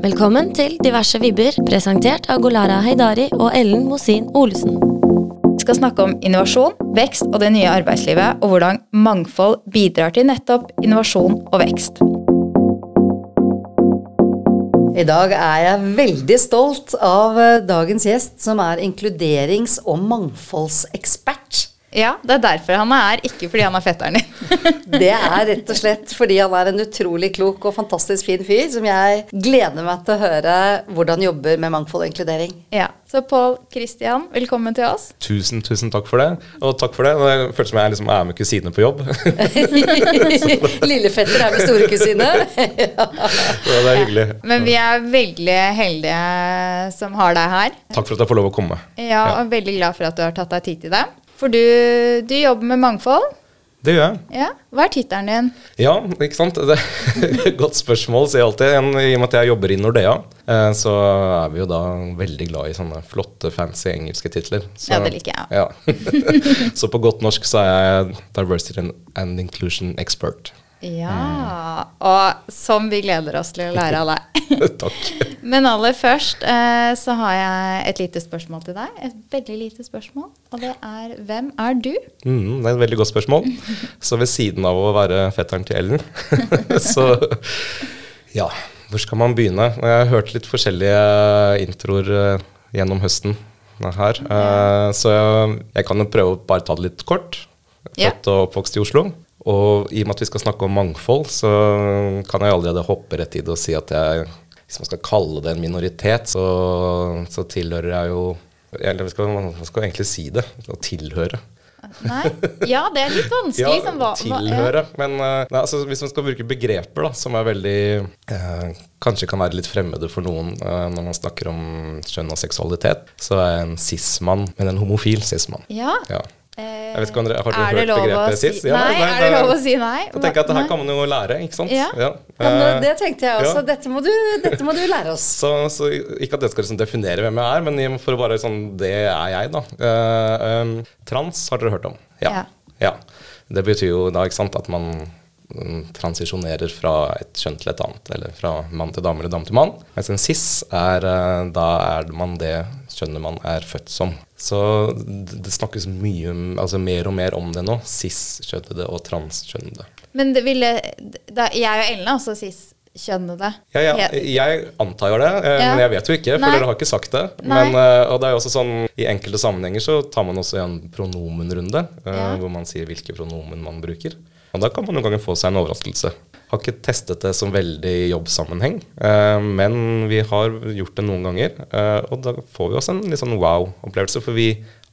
Velkommen til Diverse vibber, presentert av Golara Heidari og Ellen Mosin Olesen. Vi skal snakke om innovasjon, vekst og det nye arbeidslivet, og hvordan mangfold bidrar til nettopp innovasjon og vekst. I dag er jeg veldig stolt av eh, dagens gjest, som er inkluderings- og mangfoldsekspert. Ja, det er derfor han er her, ikke fordi han er fetteren din. Det er rett og slett fordi han er en utrolig klok og fantastisk fin fyr, som jeg gleder meg til å høre hvordan jobber med mangfold og inkludering. Ja, Så Pål Kristian, velkommen til oss. Tusen, tusen takk for det. Og takk for det. Det føles som jeg liksom er med kusine på jobb. Lillefetter er min storekusine. Ja, det er hyggelig. Men vi er veldig heldige som har deg her. Takk for at jeg får lov å komme. Ja, og veldig glad for at du har tatt deg tid til det. For du, du jobber med mangfold. Det gjør jeg. Ja, Hva er tittelen din? Ja, ikke sant. Det er godt spørsmål, sier jeg alltid. I og med at jeg jobber i Nordea, eh, så er vi jo da veldig glad i sånne flotte, fancy engelske titler. Så, Ja, det liker jeg. Ja. så på godt norsk så er jeg Diversity and Inclusion Expert. Ja, og som vi gleder oss til å lære av deg. Takk. Men aller først eh, så har jeg et lite spørsmål til deg. Et veldig lite spørsmål. Og det er hvem er du? Mm, det er et veldig godt spørsmål. Så ved siden av å være fetteren til Ellen, så Ja, hvor skal man begynne? Jeg har hørt litt forskjellige introer eh, gjennom høsten her. Eh, så jeg, jeg kan jo prøve å bare ta det litt kort. Født og oppvokst i Oslo. Og i og med at vi skal snakke om mangfold, så kan jeg allerede hoppe rett i det og si at jeg, hvis man skal kalle det en minoritet, så, så tilhører jeg jo Eller hva skal man skal egentlig si det? Å tilhøre. Nei? Ja, det er litt vanskelig. Ja, liksom, hva- hva- tilhøre. Men eh, nei, altså, hvis man skal bruke begreper da, som er veldig eh, Kanskje kan være litt fremmede for noen eh, når man snakker om kjønn og seksualitet, så er jeg en cis-mann, men en homofil cis-mann. Ja. Ja. Eh, Jeg vet ikke om dere, Har dere er hørt begrepet si- cis? nei, er det lov å si nei? Da tenker jeg at det her kan man jo lære, ikke sant? Ja. Ja, men Eh, det tenkte jeg også. ja. Dette, må du, dette må du lære oss. Så, så ikke at det skal liksom definere hvem jeg er, men for å bare sånn Det er jeg, da. Uh, um, trans har dere hørt om? Ja. ja. Det betyr jo da ikke sant, at man mm, transisjonerer fra et kjønn til et annet. Eller fra mann til dame eller dame til mann. Mens en cis, er, da er man det kjønnet man er født som. Så det snakkes mye, altså mer og mer om det nå. Cis-kjønnede og transkjønnede. Men det ville da, Jeg og Ellen er også cis-kjønnede. Ja, ja, jeg antar det, eh, Ja. men jeg vet jo ikke, for Nei. dere har ikke sagt det. Men, eh, og det er jo også sånn, I enkelte sammenhenger så tar man også en pronomenrunde, eh, Ja. hvor man sier hvilke pronomen man bruker. Og Da kan man noen ganger få seg en overraskelse. Har ikke testet det som veldig i jobbsammenheng, eh, men vi har gjort det noen ganger. eh, og da får vi oss en litt sånn wow-opplevelse, for vi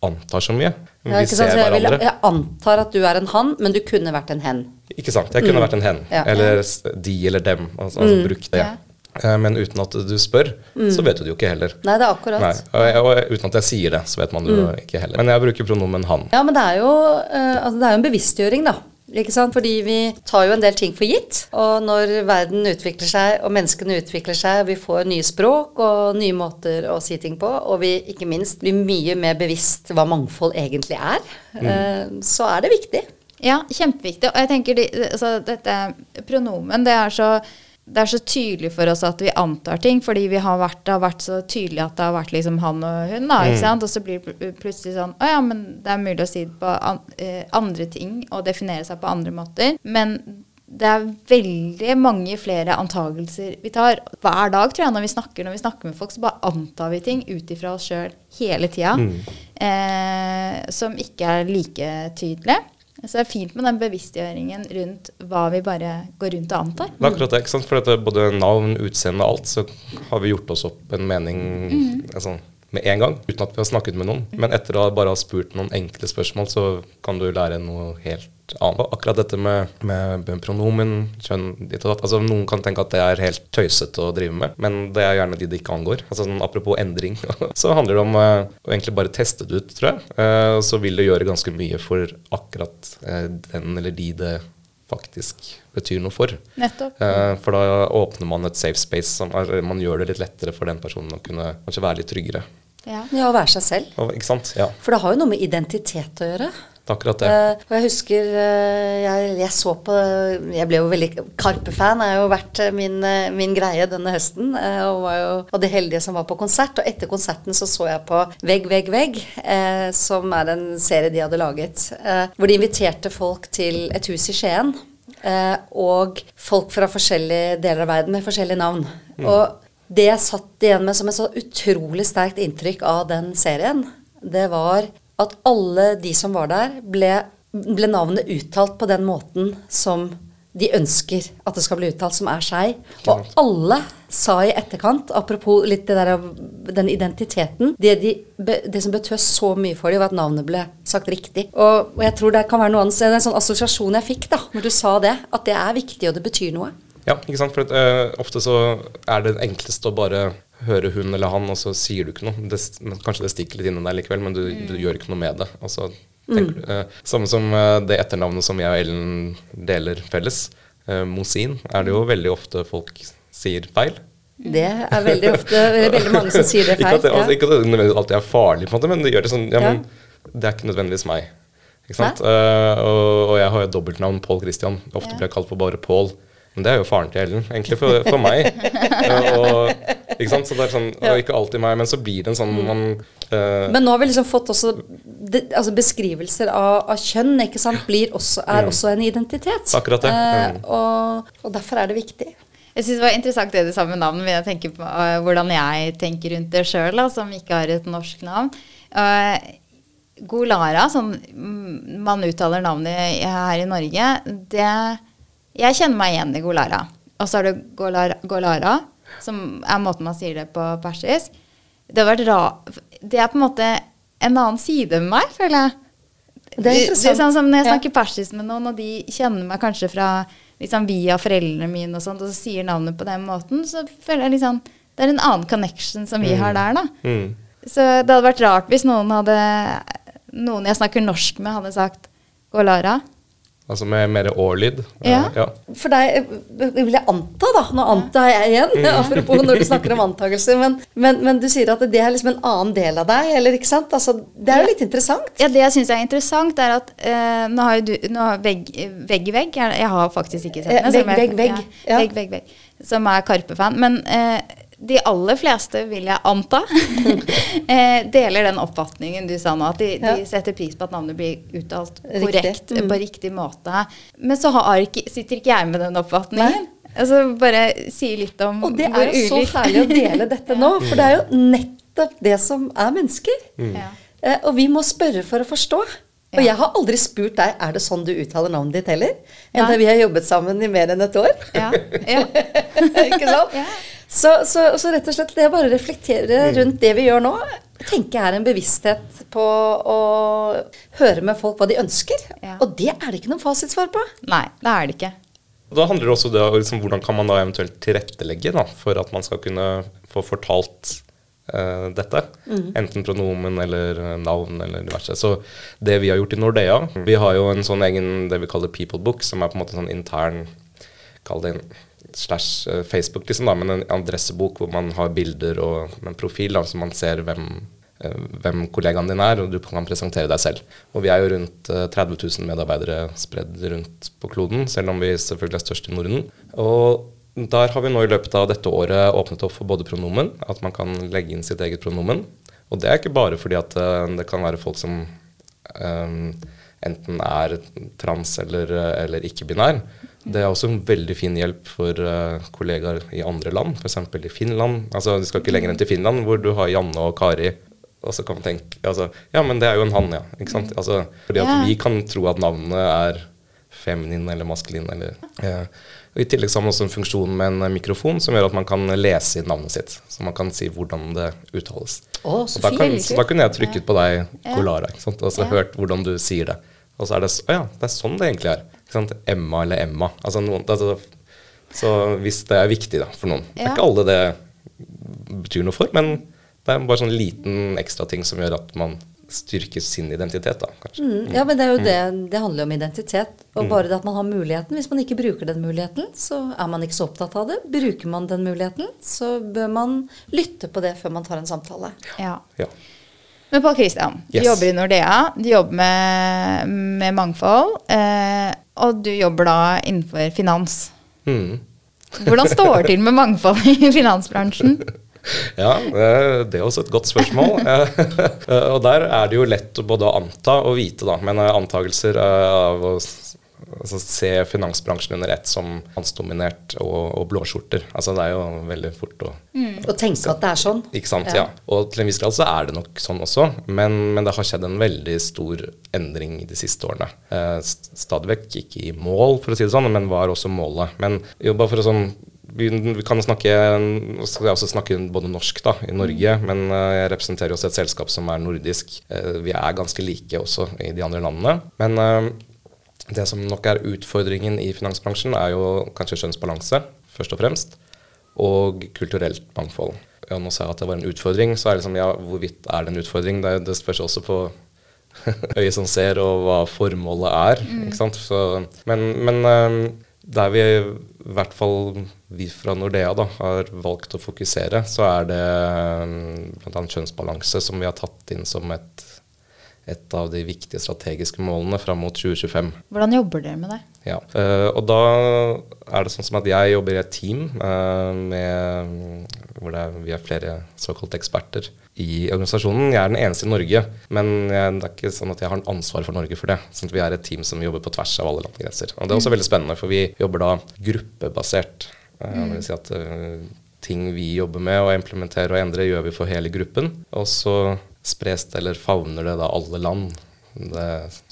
antar så mye. Vi Ja, ser sant? ser jeg, hverandre. jeg antar at du er en han, men du kunne vært en hen. Ikke sant. Jeg kunne vært en hen. Ja. Eller de eller dem. Altså, altså bruk det. Ja. Eh, Men uten at du spør, så vet du det jo ikke heller. Nei, det er akkurat. Nei, og, og uten at jeg sier det, så vet man det jo ikke heller. Men jeg bruker pronomen han. Ja, men det er jo, altså det er jo en bevisstgjøring, da. Ikke sant? Fordi vi tar jo en del ting for gitt. Og når verden utvikler seg, og menneskene utvikler seg, og vi får nye språk og nye måter å si ting på, og vi ikke minst blir mye mer bevisst hva mangfold egentlig er, mm. så er det viktig. Ja, kjempeviktig. Og jeg tenker de, altså, dette pronomen, det er så det er så tydelig for oss at vi antar ting, fordi vi har vært, det har vært så tydelig at det har vært liksom han og hun. da, ikke sant? Og så blir det plutselig sånn Å ja, men det er mulig å si det på an, eh, andre ting og definere seg på andre måter. Men det er veldig mange flere antagelser vi tar. Hver dag tror jeg når vi snakker når vi snakker med folk, så bare antar vi ting ut ifra oss sjøl hele tida. Eh, som ikke er like tydelige. Så det er fint med den bevisstgjøringen rundt hva vi bare går rundt og antar. Det er akkurat det, ikke sant? For dette, både navn, utseende og alt, så har vi gjort oss opp en mening altså, med en gang, uten at vi har snakket med noen. Men etter å bare ha spurt noen enkle spørsmål, så kan du lære noe helt annet. Akkurat dette med, med pronomen, kjønn, ditt og datt. Altså, noen kan tenke at det er helt tøysete å drive med, men det er gjerne de det ikke angår. Altså, sånn, apropos endring, så handler det om eh, å egentlig bare teste det ut, tror jeg. Eh, så vil det gjøre ganske mye for akkurat eh, den eller de det faktisk betyr noe for. Nettopp. Eh, for da åpner man et safe space. Som er, man gjør det litt lettere for den personen å kunne kanskje være litt tryggere. Ja. Ja, å være seg selv. Og, ikke sant? Ja. For det har jo noe med identitet å gjøre. Akkurat det. Eh, og jeg husker eh, jeg, jeg så på Jeg ble jo veldig Karpe-fan. har jo vært eh, min, min greie denne høsten. og var jo av de heldige som var på konsert. Og etter konserten så så jeg på Vegg, vegg, vegg, eh, som er en serie de hadde laget. Eh, hvor de inviterte folk til et hus i Skien. Eh, og folk fra forskjellige deler av verden med forskjellige navn. Og det jeg satt igjen med som et så utrolig sterkt inntrykk av den serien, det var at alle de som var der, ble, ble navnet uttalt på den måten som de ønsker at det skal bli uttalt, som er seg. Og alle sa i etterkant, apropos litt det der, av den identiteten Det, de, det som betød så mye for dem, var at navnet ble sagt riktig. Og, og jeg tror det kan være noe annet, en sånn assosiasjon jeg fikk da, når du sa det, at det er viktig, og det betyr noe. Ja, ikke sant? For at, uh, ofte så er det enklest å bare høre hun eller han, og så sier du ikke noe. Det, kanskje det stikker litt inni deg likevel, men du, du gjør ikke noe med det. Og så tenker du, uh, Samme som uh, det etternavnet som jeg og Ellen deler felles. Mosin er det jo veldig ofte folk sier feil. Det er veldig ofte det er veldig mange som sier det Ikke feil. at det, altså, ikke at det alltid er farlig, på en måte, men det gjør det sånn Ja, Ja. men det er ikke nødvendigvis meg. Ikke sant? Og, og jeg har jo dobbeltnavn Pål Christian. Ofte blir jeg kalt for bare Pål. Men det er jo faren til Ellen, egentlig, for, for meg. Og, ikke sant? Så det er sånn, og ikke alltid meg, men så blir det en sånn man uh, Men nå har vi liksom fått også de, altså beskrivelser av, av kjønn ikke sant, blir også, er også en identitet. Akkurat det. Eh, Mm. og, og derfor er det viktig. Jeg synes det var interessant det du sa med navn, men jeg tenker på uh, hvordan jeg tenker rundt det sjøl, som ikke har et norsk navn. Uh, Golara, sånn mm, man uttaler navnet her i Norge, det Jeg kjenner meg igjen i Golara. Og så er det Golara, Golara, som er måten man sier det på persisk. Det har vært ra... Det er på en måte en annen side med meg, føler jeg. Det er interessant. Det er sånn som når jeg Ja. snakker persisk med noen, og de kjenner meg kanskje fra liksom via foreldrene mine og sånt, og så sier navnet på den måten, så føler jeg liksom Det er en annen connection som vi har der, da. mm. Så det hadde vært rart hvis noen hadde Noen jeg snakker norsk med, hadde sagt Golara. Altså med mer å-lyd. Eh, Ja. ja. For deg vil jeg anta, da Nå antar jeg igjen, Mm. apropos når du snakker om antakelser, men, men, men du sier at det er liksom en annen del av deg, eller ikke sant? Altså, det er jo litt interessant. Ja, Det jeg syns er interessant, er at eh, nå har jo du nå har vegg, vegg i vegg Jeg har faktisk ikke sett den. som vegg, vegg, vegg. Ja, Ja. vegg, vegg, vegg. Som er Karpe-fan. Men eh, de aller fleste, vil jeg anta, eh, deler den oppfatningen du sa nå. At de, Ja. de setter pris på at navnet blir uttalt Riktig. korrekt, Mm. på riktig måte. Men så har ikke, sitter ikke jeg med den oppfatningen. Altså Bare si litt om Og det er jo så herlig å dele dette nå, for det er jo nettopp det som er mennesker. Ja. Eh, og vi må spørre for å forstå. Og jeg har aldri spurt deg er det sånn du uttaler navnet ditt heller. Enda da vi har jobbet sammen i mer enn et år. Ja, ja. ikke sant? Ja. Så, så, så rett og slett det å bare reflektere rundt det vi gjør nå, tenker jeg er en bevissthet på å høre med folk hva de ønsker. Ja. Og det er det ikke noe fasitsvar på. Nei, det er det ikke. Da handler det også om liksom, hvordan kan man da eventuelt tilrettelegge da, for at man skal kunne få fortalt uh, dette. Enten pronomen eller eh, navn eller diverse. Så det vi har gjort i Nordea Vi har jo en sånn egen det vi kaller people book, som er på en måte sånn intern Kall det en slash eh, Facebook, liksom, da, men en adressebok hvor man har bilder og en profil, da, så man ser hvem eh, hvem kollegaen din er, og du kan presentere deg selv. Og vi er jo rundt eh, 30 000 medarbeidere spredd rundt på kloden, selv om vi selvfølgelig er størst i Norden. Og der har vi nå i løpet av dette året åpnet opp for både pronomen, at man kan legge inn sitt eget pronomen. Og det er ikke bare fordi at eh, det kan være folk som um, enten er trans eller, eller ikke-binær. Det er også en veldig fin hjelp for uh, kollegaer i andre land, f.eks. i Finland. Altså, Du skal ikke lenger enn til Finland, hvor du har Janne og Kari. Og så kan man tenke altså, Ja, men det er jo en han, ja. Ikke sant? Altså, fordi at Ja. vi kan tro at navnet er feminin eller maskulin. Eller, eh, og I tillegg har man også en funksjon med en mikrofon som gjør at man kan lese inn navnet sitt. Så man kan si hvordan det uttales. Å, Og så da, kan, så da kunne jeg trykket på deg, Kolara, ikke sant? og så Ja. hørt hvordan du sier det. Og så er det, å ja, det er sånn det egentlig er. Ikke sant? Emma eller Emma. Altså, noen, altså, så hvis det er viktig da, for noen. Det er ikke alle det betyr noe for, men det er bare sånn liten ekstra ting som gjør at man styrker sin identitet, da, kanskje. Mm, ja, men det er jo det det handler om identitet. Og bare det at man har muligheten. Hvis man ikke bruker den muligheten, så er man ikke så opptatt av det. Bruker man den muligheten, så bør man lytte på det før man tar en samtale. Ja. Ja. Men Pål Christian, du Yes. jobber i Nordea, du jobber med, med mangfold, eh, og du jobber da innenfor finans. Mm. Hvordan står det til med mangfold i finansbransjen? Ja, det er også et godt spørsmål. Eh, og der er det jo lett både å anta og vite, da. Men eh, antagelser eh, av å altså, se finansbransjen under ett som mannsdominert og, og blåskjorter. Altså det er jo veldig fort å Å tenke at det er sånn. Ikke sant, ja. Og til en viss grad så er det nok sånn også, men, men det har skjedd en veldig stor endring de siste årene. Eh, stadig vekk ikke i mål, for å si det sånn, men var også målet. Men jo, bare for å sånn vi, kan snakke skal jeg også snakke både norsk da, i Norge, men eh, jeg representerer også et selskap som er nordisk. Eh, vi er ganske like også i de andre landene. Men eh, det som nok er utfordringen i finansbransjen, er jo kanskje kjønnsbalanse, først og fremst, og kulturelt mangfold. Ja, nå sa jeg at det var en utfordring, så er det liksom, ja, hvorvidt er det en utfordring? Det, det spørs også på øyet som ser, og hva formålet er. ikke sant? Så, men men eh, der vi i hvert fall vi fra Nordea da, har valgt å fokusere, så er det bl.a. kjønnsbalanse som vi har tatt inn som et, et av de viktige strategiske målene fram mot 2025. Hvordan jobber dere med det? Ja, eh, og da er det sånn som at jeg jobber i et team eh, med, hvor det er, vi er flere såkalte eksperter i organisasjonen. Jeg er den eneste i Norge, men jeg, det er ikke sånn at jeg har en ansvar for Norge for det. Sånn at vi er et team som jobber på tvers av alle landegrenser. Og det er også veldig spennende, for vi jobber da gruppebasert. Mm. Det vil si at eh, ting vi jobber med å implementere og endre, gjør vi for hele gruppen. Og så spres det eller favner det da alle land. Det,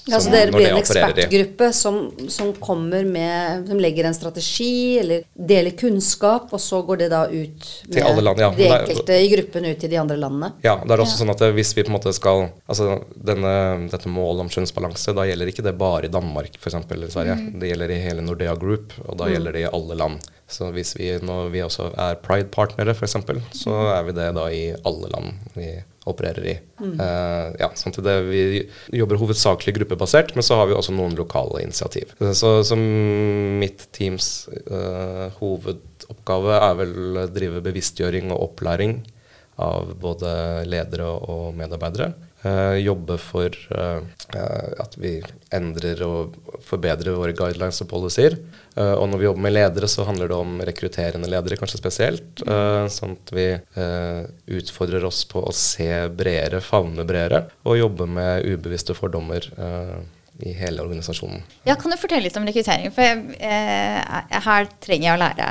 Ja, så dere blir en ekspertgruppe som, som kommer med Som legger en strategi, eller deler kunnskap, og så går det da ut med Til alle land, ja. de enkelte i gruppen ut til de andre landene. Ja, det er også sånn at eh, hvis vi på en måte skal Altså denne, dette målet om kjønnsbalanse, da gjelder ikke det bare i Danmark f.eks. eller Sverige. Det gjelder i hele Nordea Group, og da gjelder det i alle land. Så hvis vi når vi også er Pride-partnere f.eks., så er vi det da i alle land vi opererer i. Eh, ja, sånn at det, Vi jobber hovedsakelig gruppebasert, men så har vi også noen lokale initiativ. Så, så mitt teams uh, hovedoppgave er vel å drive bevisstgjøring og opplæring av både ledere og medarbeidere. Eh, jobbe for eh, eh, at vi endrer og forbedrer våre guidelines og policies. Og når vi jobber med ledere, så handler det om rekrutterende ledere kanskje spesielt. eh, sånn at vi utfordrer oss på å se bredere, favne bredere, og jobbe med ubevisste fordommer eh, i hele organisasjonen. Ja, Kan du fortelle litt om rekruttering? For jeg, eh, her trenger jeg å lære.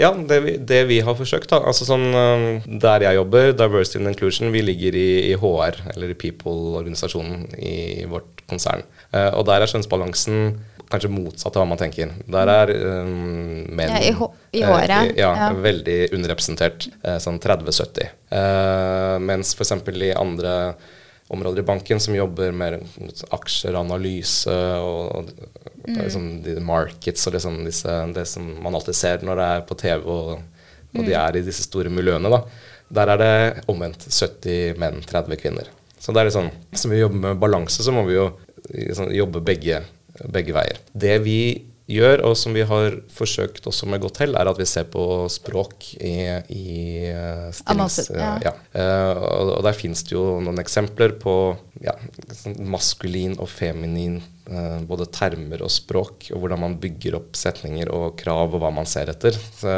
Ja, det vi, det vi har forsøkt, da. Altså sånn, eh, der jeg jobber, Diversity and Inclusion, vi ligger i, i HR, eller i People-organisasjonen i vårt konsern. Eh, og der er kjønnsbalansen kanskje motsatt av hva man tenker. Der er um, menn Ja, i i, håret. eh, ja, ja. veldig underrepresentert. eh, sånn 30-70. Eh, mens f.eks. i andre områder i banken som jobber mer mot aksjer, analyse og, og det er liksom de markets og liksom disse, det som man alltid ser når det er på TV og, og de er i disse store miljøene. da. Der er det omvendt 70 menn, 30 kvinner. Så det er sånn, Som vi jobber med balanse, så må vi jo liksom, jobbe begge, begge veier. Det vi gjør, og som vi har forsøkt også med godt hell, er at vi ser på språk i, i eh, stillings... Annonser, ja. ja. Eh, og, og der finnes det jo noen eksempler på ja, sånn maskulin og feminin eh, både termer og språk, og hvordan man bygger opp setninger og krav og hva man ser etter. Så,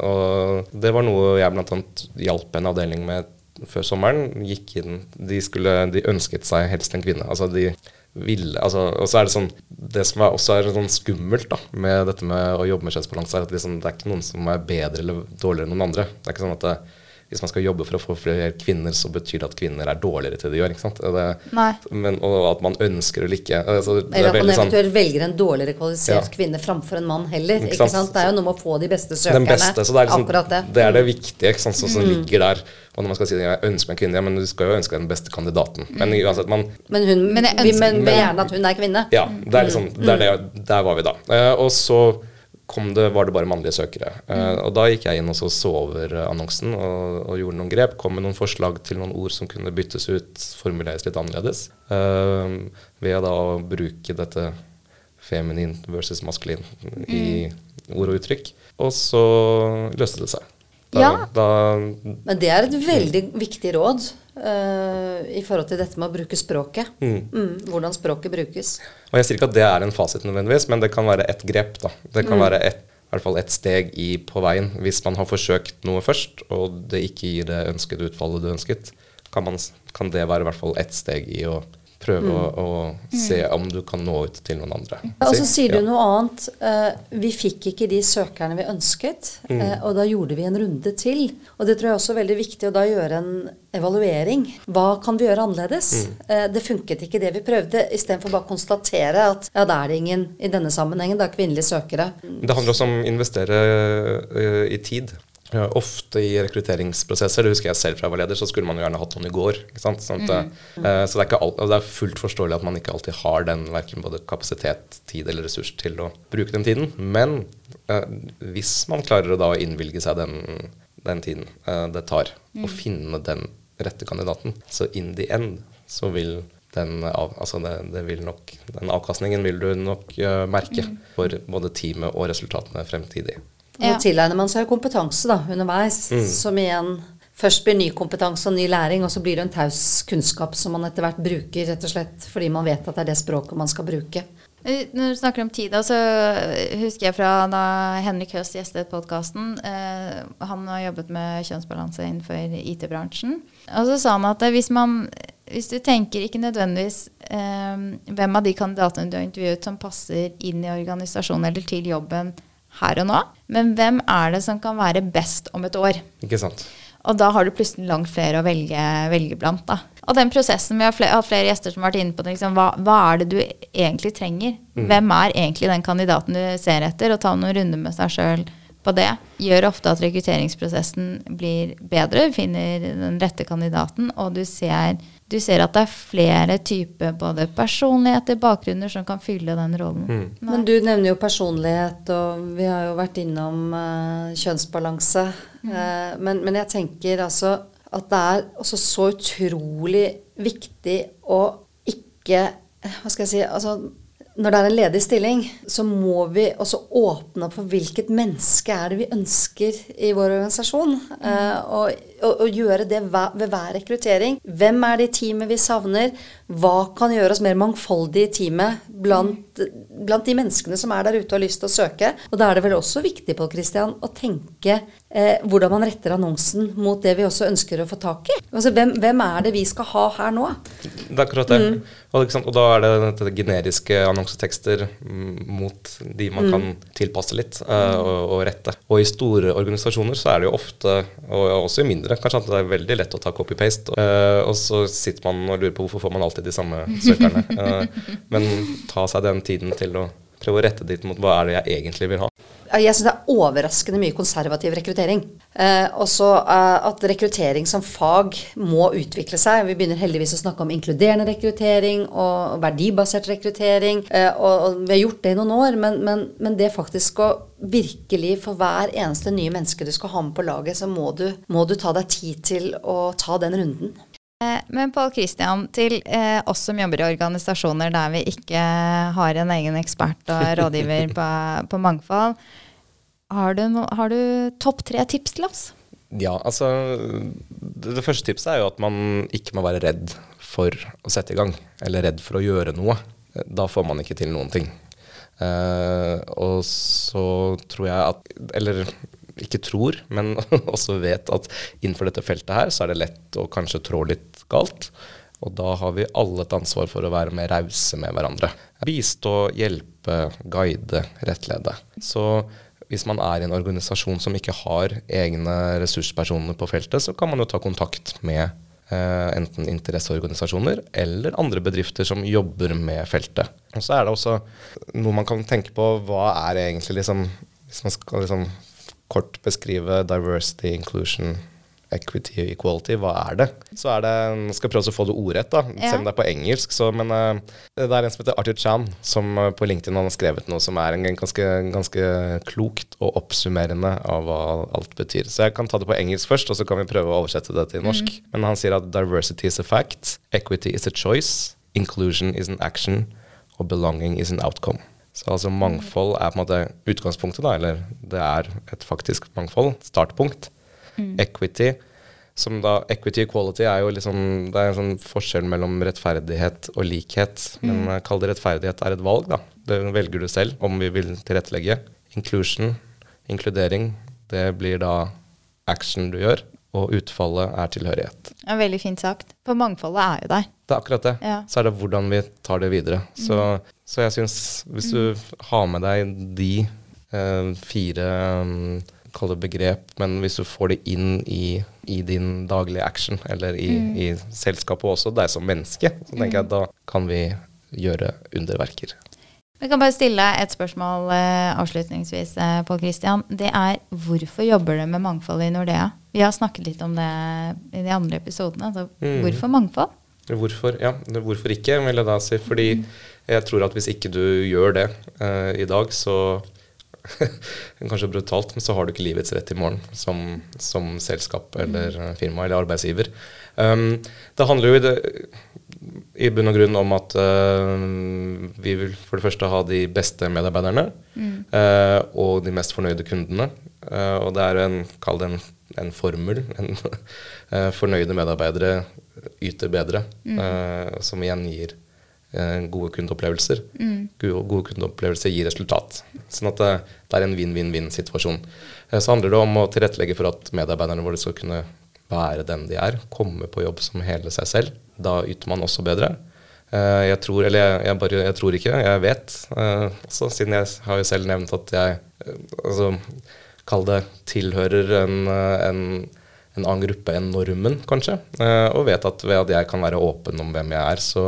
og det var noe jeg bl.a. hjalp en avdeling med før sommeren. Gikk inn, de, skulle, de ønsket seg helst en kvinne. Altså de ville, altså, og så er det sånn Det som er, også er sånn skummelt da, med dette med å jobbe med kjønnsbalanse, er at liksom, det er ikke noen som er bedre eller dårligere enn noen andre. Det er ikke sånn at det, hvis man skal jobbe for å få flere kvinner, så betyr det at kvinner er dårligere til det de gjør. ikke sant? Det, men, og at man ønsker å like Altså, det Eller er at man eventuelt sånn eventuelt velger en dårligere kvalifisert Ja. kvinne framfor en mann heller. Ikke Ikke sant? sant? Det er jo noe med å få de beste søkerne. den beste. Så det er, liksom, det. Mm. det er det viktige ikke sant, som mm. ligger der. Og når man skal si jeg ønsker meg en kvinne, ja, men du skal jo ønske deg den beste kandidaten. Men Mm. uansett, man, Men, hun, Men jeg ønsker- men men- gjerne at hun er kvinne. Ja, det er liksom, det er det, der var vi da. Uh, og så det, var det bare mannlige søkere. Mm. og da gikk jeg inn og så, så over eh, annonsen og, og gjorde noen grep. Kom med noen forslag til noen ord som kunne byttes ut, formuleres litt annerledes. Eh, ved da å bruke dette feminin versus maskulin i ord og uttrykk. Og så løste det seg. Da, Ja. da, Men det er et veldig viktig råd uh, i forhold til dette med å bruke språket. Mm, hvordan språket brukes. og jeg sier ikke at det er en fasit nødvendigvis, men det kan være et grep. da. Det kan være et, i hvert fall et steg i på veien. Hvis man har forsøkt noe først, og det ikke gir det ønskede utfallet du ønsket, kan, man, kan det være i hvert fall ett steg i å prøve å, å se om du kan nå ut til noen andre. Og så sier du Ja. noe annet. Uh, vi fikk ikke de søkerne vi ønsket, eh, og da gjorde vi en runde til. Og det tror jeg også er veldig viktig å da gjøre en evaluering. Hva kan vi gjøre annerledes? Eh, det funket ikke det vi prøvde, istedenfor bare å konstatere at ja, da er det ingen i denne sammenhengen, det er kvinnelige søkere. Det handler også om å investere i tid. Ja, ofte i rekrutteringsprosesser, det husker jeg selv fra jeg var leder, så skulle man jo gjerne hatt noen i går. Sånn at, eh, så det er, alt, det er fullt forståelig at man ikke alltid har den verken både kapasitet, tid eller ressurs til å bruke den tiden. Men uh, hvis man klarer å da innvilge seg den, den tiden uh, det tar å finne den rette kandidaten, så in the end så vil den, av, altså det, det vil nok, den avkastningen vil du nok merke for både teamet og resultatene fremtidig. Og Ja. tilegner man seg jo kompetanse da, underveis, som igjen først blir ny kompetanse og ny læring, og så blir det en taus kunnskap som man etter hvert bruker, rett og slett fordi man vet at det er det språket man skal bruke. Eh, Når du snakker om tid, da, så husker jeg fra da Henrik Høst gjestet podkasten. Eh, han har jobbet med kjønnsbalanse innenfor IT-bransjen. Og så sa han at hvis man hvis du tenker ikke nødvendigvis eh, hvem av de kandidatene du har intervjuet som passer inn i organisasjonen eller til jobben her og nå, men hvem er det som kan være best om et år? Ikke sant? Og da har du plutselig langt flere å velge, velge blant. Da. Og den prosessen, vi har flere, har flere gjester som har vært inne på det. Liksom, hva, hva er det du egentlig trenger? Hvem er egentlig den kandidaten du ser etter? Og ta noen runder med seg sjøl på det. Gjør ofte at rekrutteringsprosessen blir bedre. Du finner den rette kandidaten, og du ser, du ser at det er flere typer både personligheter, bakgrunner, som kan fylle den rollen. Men du nevner jo personlighet, og vi har jo vært innom uh, kjønnsbalanse. Eh, men, men jeg tenker altså at det er også så utrolig viktig å ikke Hva skal jeg si altså når det er en ledig stilling, så må vi også åpne opp for hvilket menneske er det vi ønsker i vår organisasjon. Eh, og, og, å gjøre det ved hver rekruttering. Hvem er det i teamet vi savner? Hva kan gjøre oss mer mangfoldige i teamet blant, blant de menneskene som er der ute og har lyst til å søke? Og da er det vel også viktig på, Christian, å tenke eh, hvordan man retter annonsen mot det vi også ønsker å få tak i. Altså, hvem, hvem er det vi skal ha her nå? Det er akkurat det. Og, ikke sant? og da er det dette generiske annonsetekster mm, mot de man kan tilpasse litt eh, og, og rette. Og i store organisasjoner så er det jo ofte, og også i mindre, kanskje at det er veldig lett å ta copy-paste. eh, og så sitter man og lurer på hvorfor får man alltid de samme søkerne. Eh, men ta seg den tiden til å prøve å rette dit mot hva er det jeg egentlig vil ha. Jeg syns det er overraskende mye konservativ rekruttering. Eh, også eh, at rekruttering som fag må utvikle seg. Vi begynner heldigvis å snakke om inkluderende rekruttering og verdibasert rekruttering. Eh, og, og vi har gjort det i noen år, men, men, men det faktisk å virkelig for hver eneste nye menneske du skal ha med på laget, så må du, må du ta deg tid til å ta den runden. Eh, Men Pål Kristian, til eh, oss som jobber i organisasjoner der vi ikke har en egen ekspert og rådgiver på, på mangfold, har du, har du topp tre tips til oss? Ja, altså det, det første tipset er jo at man ikke må være redd for å sette i gang, eller redd for å gjøre noe. Da får man ikke til noen ting. Uh, og så tror jeg at Eller ikke tror, men også vet at innenfor dette feltet her, så er det lett å kanskje trå litt galt. Og da har vi alle et ansvar for å være mer rause med hverandre. Bistå, hjelpe, guide, rettlede. Så hvis man er i en organisasjon som ikke har egne ressurspersoner på feltet, så kan man jo ta kontakt med eh, enten interesseorganisasjoner eller andre bedrifter som jobber med feltet. Og så er det også noe man kan tenke på hva er egentlig liksom Hvis man skal liksom kort beskrive diversity, inclusion, equity og equality, hva er det? Så er det, skal prøve å få det ordrett, da, Ja. selv om det er på engelsk. Så, men eh, det er en som heter Arthur Chan, som eh, på LinkedIn har skrevet noe som er en ganske, ganske klokt og oppsummerende av hva alt betyr. Så jeg kan ta det på engelsk først, og så kan vi prøve å oversette det til norsk. Men han sier at diversity is a fact, equity is a choice, inclusion is an action, og belonging is an outcome. Så altså mangfold er på en måte utgangspunktet, da, eller det er et faktisk mangfold, startpunkt. Equity. Som da, equity equality er jo liksom Det er en sånn forskjell mellom rettferdighet og likhet. Men mm. kall det rettferdighet er et valg, da. Det velger du selv om vi vil tilrettelegge. Inclusion, inkludering, det blir da action du gjør. Og utfallet er tilhørighet. Ja, veldig fint sagt. For mangfoldet er jo der. Det er akkurat det. Ja. Så er det hvordan vi tar det videre. Så, så jeg syns hvis du har med deg de eh, fire um, Kall det begrep, men hvis du får det inn i, i din daglige action, eller i, i selskapet også, deg som menneske, så tenker jeg at da kan vi gjøre underverker. Vi kan bare stille et spørsmål eh, avslutningsvis, eh, Pål Christian. Det er hvorfor jobber du med mangfold i Nordea? Vi har snakket litt om det i de andre episodene. Altså, Mm. Hvorfor mangfold? Hvorfor, ja, hvorfor ikke, vil jeg da si. Fordi jeg tror at hvis ikke du gjør det eh, i dag, så Kanskje brutalt, men så har du ikke livets rett i morgen som, som selskap eller eh, firma eller arbeidsgiver. Um, det handler jo i, det, i bunn og grunn om at uh, vi vil for det første ha de beste medarbeiderne eh, og de mest fornøyde kundene. Uh, og det er en, kall det en, en formel. En, fornøyde medarbeidere yter bedre, eh, som igjen gir gode kundeopplevelser. Gode, gode kundeopplevelser gir resultat. Sånn at det, det er en vinn-vinn-vinn-situasjon. Eh, så handler det om å tilrettelegge for at medarbeiderne våre skal kunne være den de er, komme på jobb som hele seg selv. Da yter man også bedre. Eh, jeg tror, eller jeg, jeg bare jeg tror ikke, jeg vet eh, også, siden jeg har jo selv nevnt at jeg eh, altså, Kall det tilhører en, eh, en, en annen gruppe enn normen, kanskje. Eh, og vet at ved at jeg kan være åpen om hvem jeg er, så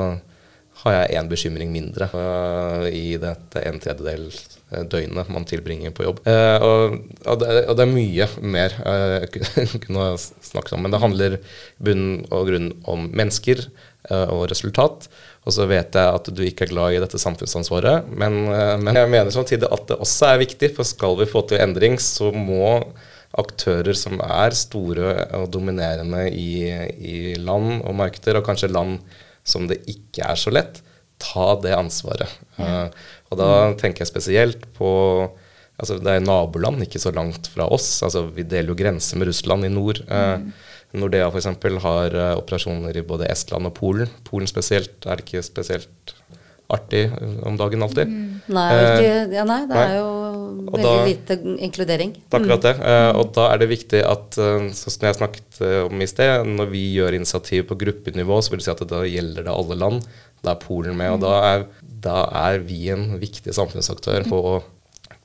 har jeg én bekymring mindre eh, i dette en tredjedel eh, døgnet man tilbringer på jobb. Eh, og, og, det, og det er mye mer jeg kunne- snakket om, men det handler bunn og grunn om mennesker og resultat. Og så vet jeg at du ikke er glad i dette samfunnsansvaret, men, men jeg mener samtidig at det også er viktig, for skal vi få til endring, så må aktører som er store og dominerende i, i land og markeder, og kanskje land som det ikke er så lett, ta det ansvaret. Uh, og da tenker jeg spesielt på altså Det er naboland ikke så langt fra oss. altså Vi deler jo grense med Russland i nord. Uh, Nordea f.eks. har uh, operasjoner i både Estland og Polen. Polen spesielt er ikke spesielt artig om dagen alltid. Nei, Eh, ikke, ja, nei, det nei. er jo Og veldig da- lite inkludering. Det er akkurat det. Mm. og da er det viktig at, sånn som jeg snakket eh, om i sted, når vi gjør initiativ på gruppenivå, så vil det si at da gjelder det alle land. Da er Polen med, og da er, da er vi en viktig samfunnsaktør på å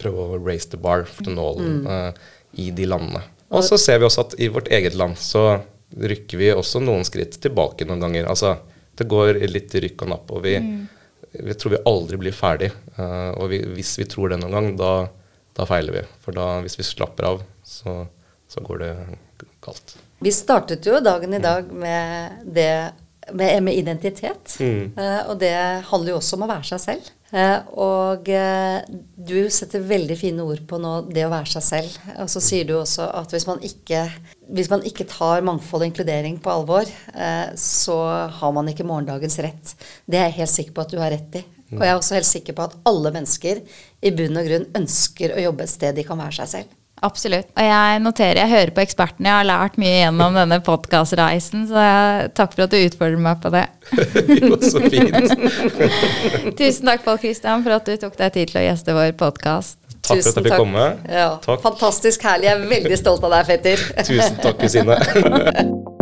prøve å raise the bar for to nålen mm. i de landene. Og så ser vi også at i vårt eget land så rykker vi også noen skritt tilbake noen ganger. Altså, det går litt rykk og napp, og vi, vi tror vi aldri blir ferdig. Eh, og vi, hvis vi tror det noen gang, da, da feiler vi. For da, hvis vi slapper av, så, så går det galt. Vi startet jo dagen i dag med det med, med identitet. Mm. Eh, og det handler jo også om å være seg selv. Eh, og du setter veldig fine ord på nå det å være seg selv. Og så sier du også at hvis man ikke, hvis man ikke tar mangfold og inkludering på alvor, eh, så har man ikke morgendagens rett. Det er jeg helt sikker på at du har rett i. Og jeg er også helt sikker på at alle mennesker i bunn og grunn ønsker å jobbe et sted de kan være seg selv. Absolutt. Og jeg noterer, jeg hører på ekspertene, jeg har lært mye gjennom denne podkastreisen, så jeg, takk for at du utfordrer meg på det. jo, så fint. Tusen takk, Pål Christian, for at du tok deg tid til å gjeste vår podkast. Takk for at jeg fikk komme. Ja. Fantastisk herlig. Jeg er veldig stolt av deg, Fetter. Tusen takk, kusine.